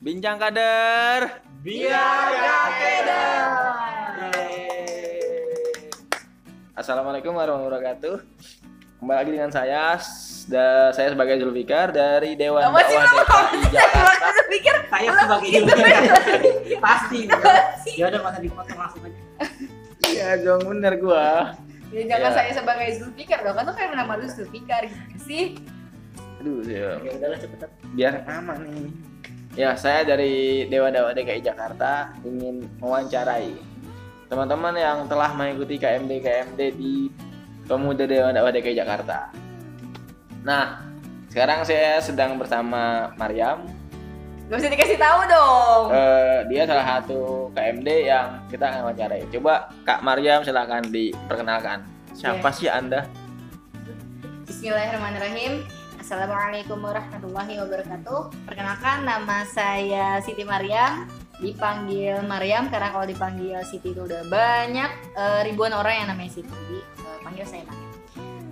Bincang kader. Biar gak keder. Assalamualaikum warahmatullahi wabarakatuh. Kembali lagi dengan saya, da- saya sebagai Zulfikar dari Dewan Dakwah DKI Jakarta. Pikir Saya sebagai juga pasti. Ya udah masa dipotong langsung aja. Iya, dong bener gua. Ya jangan Iya. saya sebagai Zulfikar dong, kan tuh kayak nama lu Zulfikar gitu sih. Aduh, ya. Ya udahlah cepetan. biar aman nih. Ya, saya dari Dewan Dakwah DKI Jakarta ingin mewawancarai teman-teman yang telah mengikuti KMD KMD di Pemuda Dewan Dakwah DKI Jakarta. Nah, sekarang saya sedang bersama Mariam. Gak usah dikasih tahu dong. Eh, dia salah satu KMD yang kita akan wawancarai. Coba Kak Mariam silahkan diperkenalkan. Siapa Oke. sih Anda? Bismillahirrahmanirrahim. Assalamualaikum warahmatullahi wabarakatuh. Perkenalkan nama saya Siti Mariam. Dipanggil Mariam karena kalau dipanggil Siti itu udah banyak eh, ribuan orang yang namanya Siti. Jadi eh, panggil saya Mariam.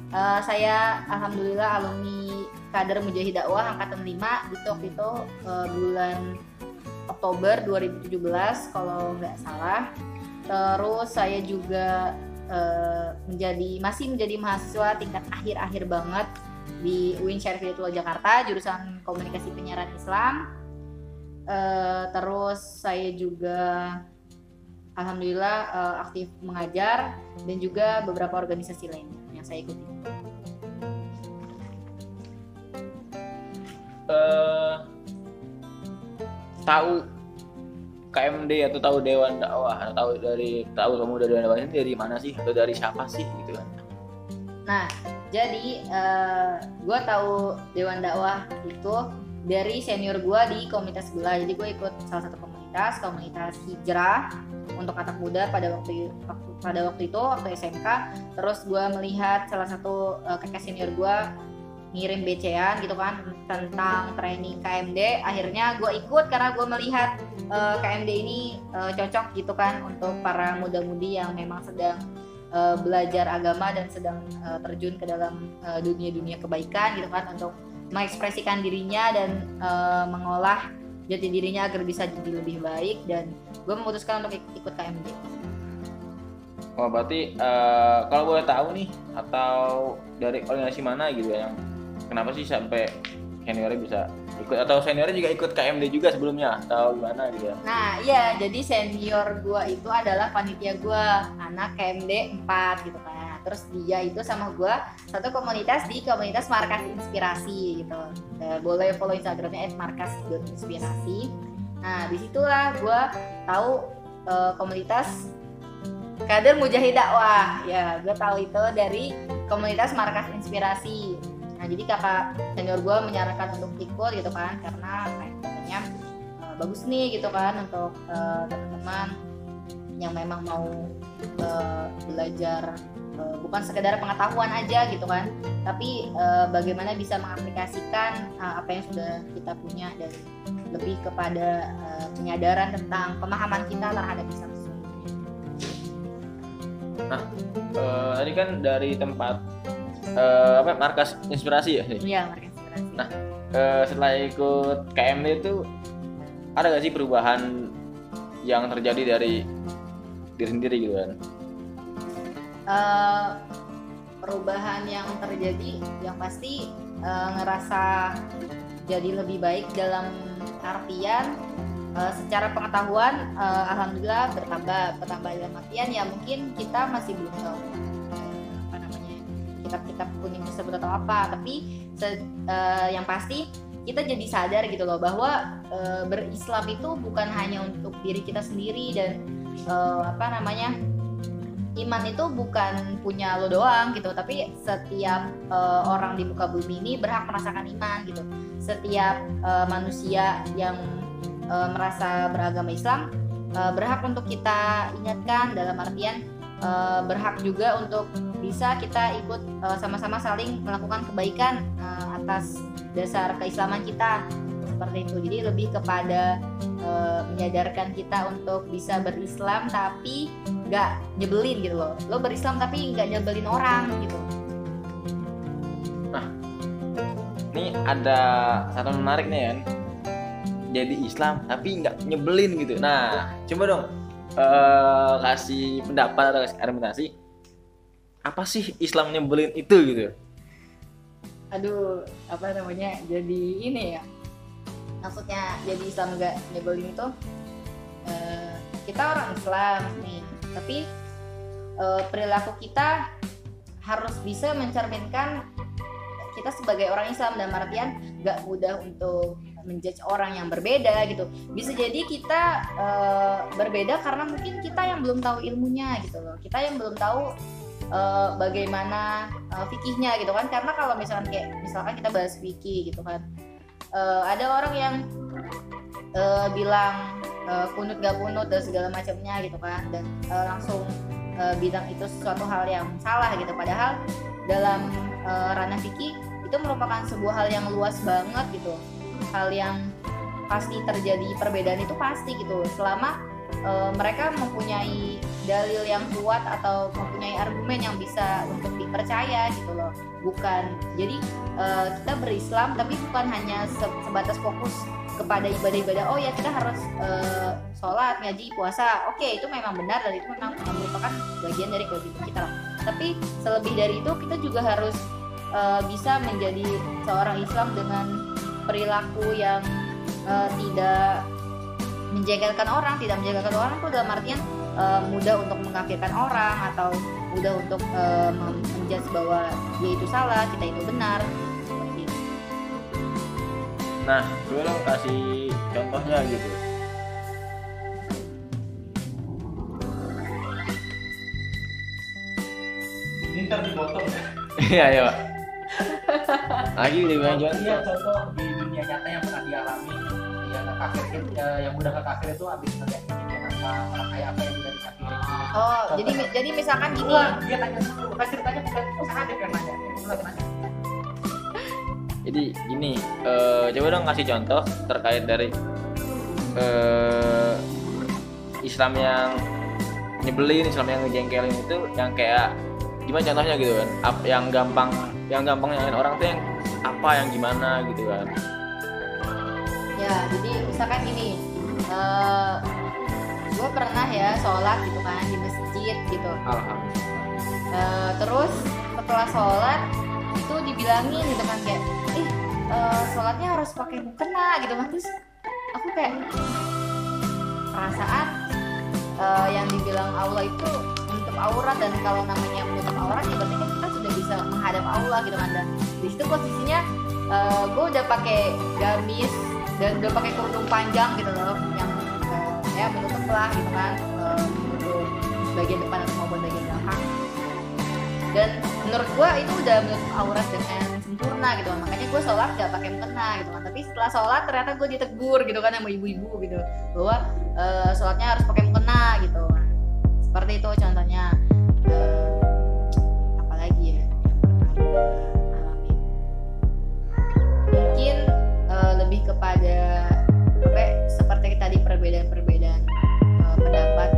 Eh, saya alhamdulillah alumni kader Mujahid Dakwah angkatan 5 itu waktu itu eh, bulan Oktober 2017 kalau nggak salah. Terus saya juga eh, menjadi masih menjadi mahasiswa tingkat akhir-akhir banget di UIN Syarif Hidayatullah Jakarta jurusan Komunikasi Penyiaran Islam. Eh, terus saya juga alhamdulillah eh, aktif mengajar dan juga beberapa organisasi lainnya yang saya ikuti. eh tahu KMD atau tahu Dewan Dakwah atau tahu dari tahu pemuda Dewan Dakwah ini dari mana sih atau dari siapa sih gitu kan? Nah, jadi gue tahu Dewan Dakwah itu dari senior gue di komunitas sebelah. Jadi gue ikut salah satu komunitas, komunitas hijrah untuk anak muda pada waktu, pada waktu itu waktu SMK. Terus gue melihat salah satu eh, kakak senior gue ngirim BC-an gitu kan tentang training KMD. Akhirnya gue ikut karena gue melihat eh, KMD ini eh, cocok gitu kan untuk para muda-mudi yang memang sedang eh, belajar agama dan sedang eh, terjun ke dalam eh, dunia-dunia kebaikan gitu kan untuk mengekspresikan dirinya dan eh, mengolah jati dirinya agar bisa jadi lebih baik dan gue memutuskan untuk ik- ikut KMD. Oh berarti eh, kalau boleh tahu nih atau dari organisasi mana gitu ya yang kenapa sih sampai seniornya bisa ikut atau seniornya juga ikut KMD juga sebelumnya atau gimana gitu ya? Nah iya jadi senior gue itu adalah panitia gue anak KMD 4 gitu kan. Terus dia itu sama gue satu komunitas di komunitas Markas Inspirasi gitu. Eh, boleh follow Instagramnya @markas.inspirasi. Nah di situlah gue tahu eh, komunitas kader Mujahid Dakwah. Ya gue tahu itu dari komunitas Markas Inspirasi. Nah jadi kakak senior gue menyarankan untuk ikut gitu kan karena kayak katanya uh, bagus nih gitu kan untuk uh, teman-teman yang memang mau uh, belajar uh, bukan sekedar pengetahuan aja gitu kan tapi uh, bagaimana bisa mengaplikasikan uh, apa yang sudah kita punya dan lebih kepada uh, penyadaran tentang pemahaman kita terhadap Islam sesungguhnya. Eh, tadi kan dari tempat eh, apa markas inspirasi ya? Iya, Markas Inspirasi. Nah. Eh, setelah ikut KMD itu ada gak sih perubahan yang terjadi dari diri sendiri gitu kan? Eh, perubahan yang terjadi yang pasti eh, ngerasa jadi lebih baik dalam artian eh, secara pengetahuan eh, alhamdulillah bertambah bertambah dalam artian ya mungkin kita masih belum tahu kitab-kitab kuning tersebut atau apa. Tapi se- eh, yang pasti kita jadi sadar gitu loh bahwa eh, berislam itu bukan hanya untuk diri kita sendiri dan eh, apa namanya iman itu bukan punya lo doang gitu. Tapi setiap eh, orang di muka bumi ini berhak merasakan iman gitu. Setiap eh, manusia yang eh, merasa beragama Islam eh, berhak untuk kita ingatkan dalam artian eh, berhak juga untuk bisa kita ikut eh, sama-sama saling melakukan kebaikan eh, atas dasar keislaman kita seperti itu. Jadi lebih kepada eh, menyadarkan kita untuk bisa berislam tapi nggak nyebelin gitu loh. Lo berislam tapi nggak nyebelin orang gitu. Ini ada satu menarik nih kan. jadi Islam tapi nggak nyebelin gitu. Nah coba dong eh, kasih pendapat atau kasih argumentasi apa sih Islam nyebelin itu gitu? Aduh apa namanya jadi ini ya. Maksudnya jadi Islam gak nyebelin itu eh, kita orang Islam nih. Tapi eh, perilaku kita harus bisa mencerminkan kita sebagai orang Islam. Dan artian gak mudah untuk menjudge orang yang berbeda gitu. Bisa jadi kita eh, berbeda karena mungkin kita yang belum tahu ilmunya gitu loh. Kita yang belum tahu eh, bagaimana eh, fikihnya gitu kan. Karena kalau misalkan kayak misalkan kita bahas fikih gitu kan eh, ada orang yang eh, bilang eh, kunut gak kunut dan segala macamnya gitu kan. Dan eh, langsung eh, bilang itu sesuatu hal yang salah gitu. Padahal dalam eh, ranah fikih itu merupakan sebuah hal yang luas banget gitu. Hal yang pasti terjadi perbedaan itu pasti gitu. Selama eh, mereka mempunyai dalil yang kuat atau mempunyai argumen yang bisa untuk dipercaya gitu loh. Bukan. Jadi eh, kita berislam tapi bukan hanya se- sebatas fokus kepada ibadah-ibadah oh ya kita harus eh, sholat ngaji puasa. Oke itu memang benar dan itu memang merupakan bagian dari kewajiban kita lah. Tapi selebih dari itu kita juga harus eh, bisa menjadi seorang Islam dengan perilaku yang eh, tidak menjengkelkan orang tidak menjengkelkan orang itu dalam artian eh, mudah untuk mengkafirkan orang atau mudah untuk eh, mem- menjudge bahwa dia itu salah kita itu benar. Seperti itu. nah gue dong kasih contohnya gitu. Ini ntar dipotong ya. iya iya pak. Lagi udah bilang Iya contoh contoh di dunia nyata yang pernah dialami yang kafir itu yang mudah ke kafir itu habis ngeliat kejadian apa orang kayak apa yang udah dikafirin. oh jadi jadi misalkan gini Wah, dia tanya dulu, kan ceritanya bukan usaha dia yang nanya. Jadi gini eh, coba dong kasih contoh terkait dari eh, Islam yang nyebelin Islam yang ngejengkelin itu yang kayak gimana contohnya gitu kan Ap- yang gampang yang gampang nyalain orang tuh yang apa yang gimana gitu kan ya jadi misalkan gini eh gue pernah ya sholat gitu kan di masjid gitu. Eh, terus setelah sholat itu dibilangin gitu kan kayak ih eh, sholatnya harus pakai mukena gitu kan. Terus aku kayak perasaan eh, yang dibilang Allah itu menutup aurat dan kalau namanya menutup aurat ya berarti kan kita sudah bisa menghadap Allah gitu kan. Dan di situ posisinya gue udah pakai gamis dan udah pakai kerudung panjang gitu loh yang eh, ya menutup lah gitu kan menutup bagian depan atau maupun bagian belakang. Dan menurut gua itu udah menutup aurat dengan sempurna gitu kan. makanya gue sholat gak pakai mukena gitu kan. Tapi setelah sholat ternyata gue ditegur gitu kan sama ibu-ibu gitu bahwa eh, sholatnya harus pakai mukena gitu. Seperti itu contohnya. Eh, ya pernah gue alami. Mungkin lebih kepada apa ya, seperti tadi perbedaan-perbedaan eh, pendapat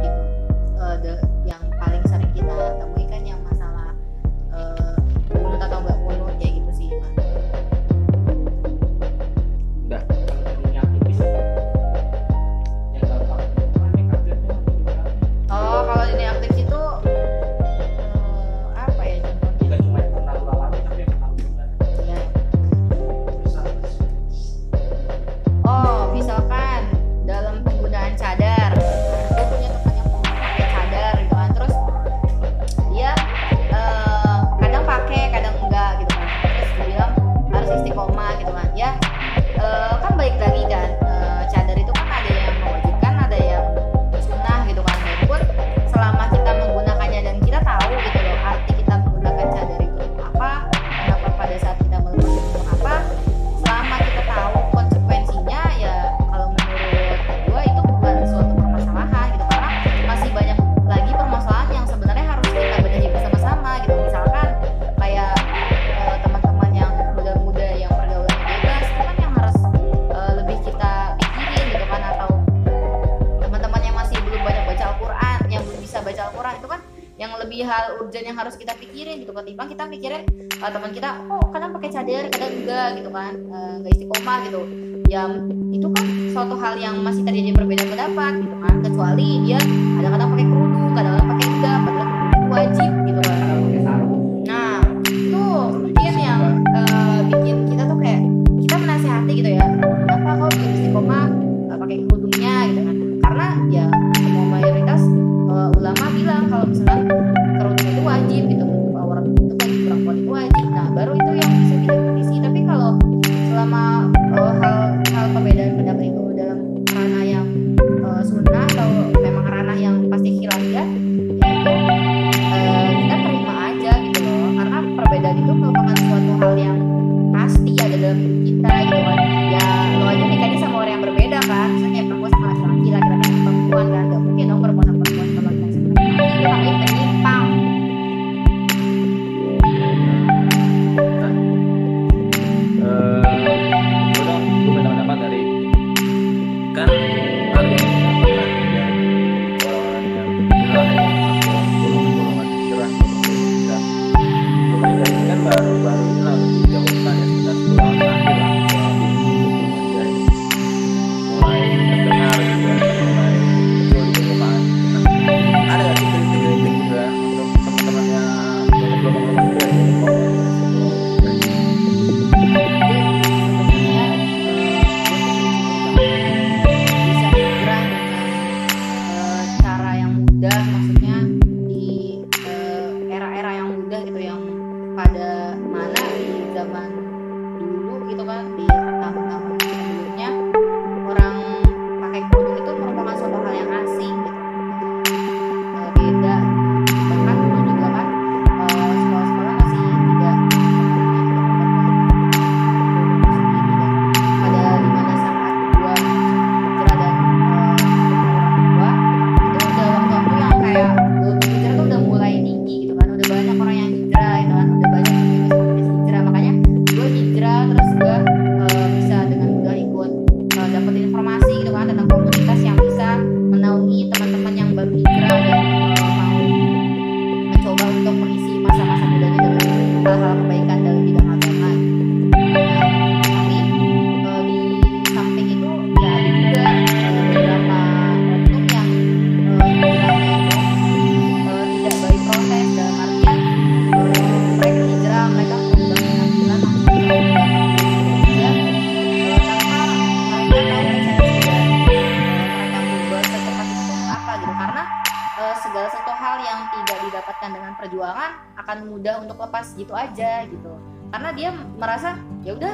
mikirnya uh, teman kita oh kadang pakai cadar kadang enggak gitu kan. Eh, Nggak uh, istiqomah gitu. Ya itu kan suatu hal yang masih terjadi perbedaan pendapat gitu kan. Kecuali dia kadang-kadang pakai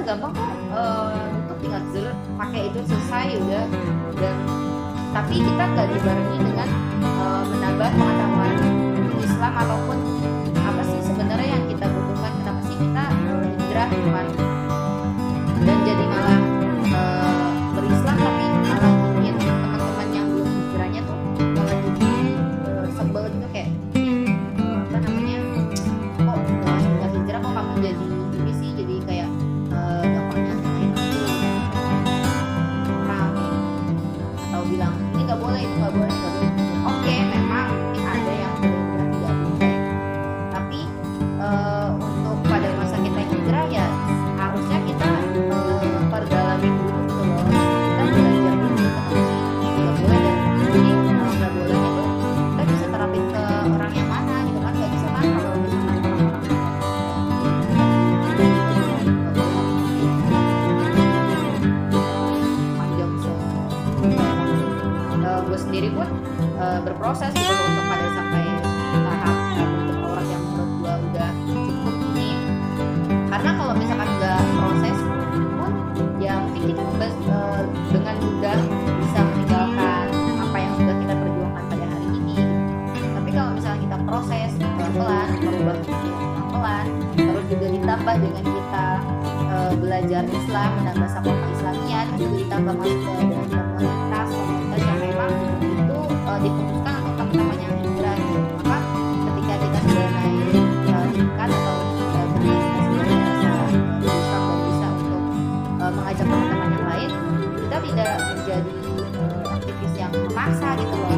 gampang kok uh, untuk tinggal pakai itu selesai udah. Dan tapi kita nggak dibarengi dengan uh, menambah pengetahuan Islam ataupun apa sih sebenarnya yang kita butuhkan kenapa sih kita hijrah uh, ke mana sendiri pun uh, eh, berproses gitu untuk pada sampai tahap eh, untuk orang yang menurut gue udah cukup ini. Karena kalau misalkan udah proses pun ya mungkin kita uh, dengan mudah bisa meninggalkan apa yang sudah kita perjuangkan pada hari ini. Tapi kalau misalnya kita proses pelan-pelan merubah pelan-pelan terus juga ditambah dengan kita uh, belajar Islam menambah sampel Islamian itu ditambah masuk ke uh, diputuskan untuk teman-temannya indra gitu. maka ketika kita sudah naik uh, tingkat atau sudah berprestasi sendiri merasa bisa dan bisa untuk uh, mengajak teman-teman yang lain kita tidak menjadi uh, aktivis yang memaksa gitu loh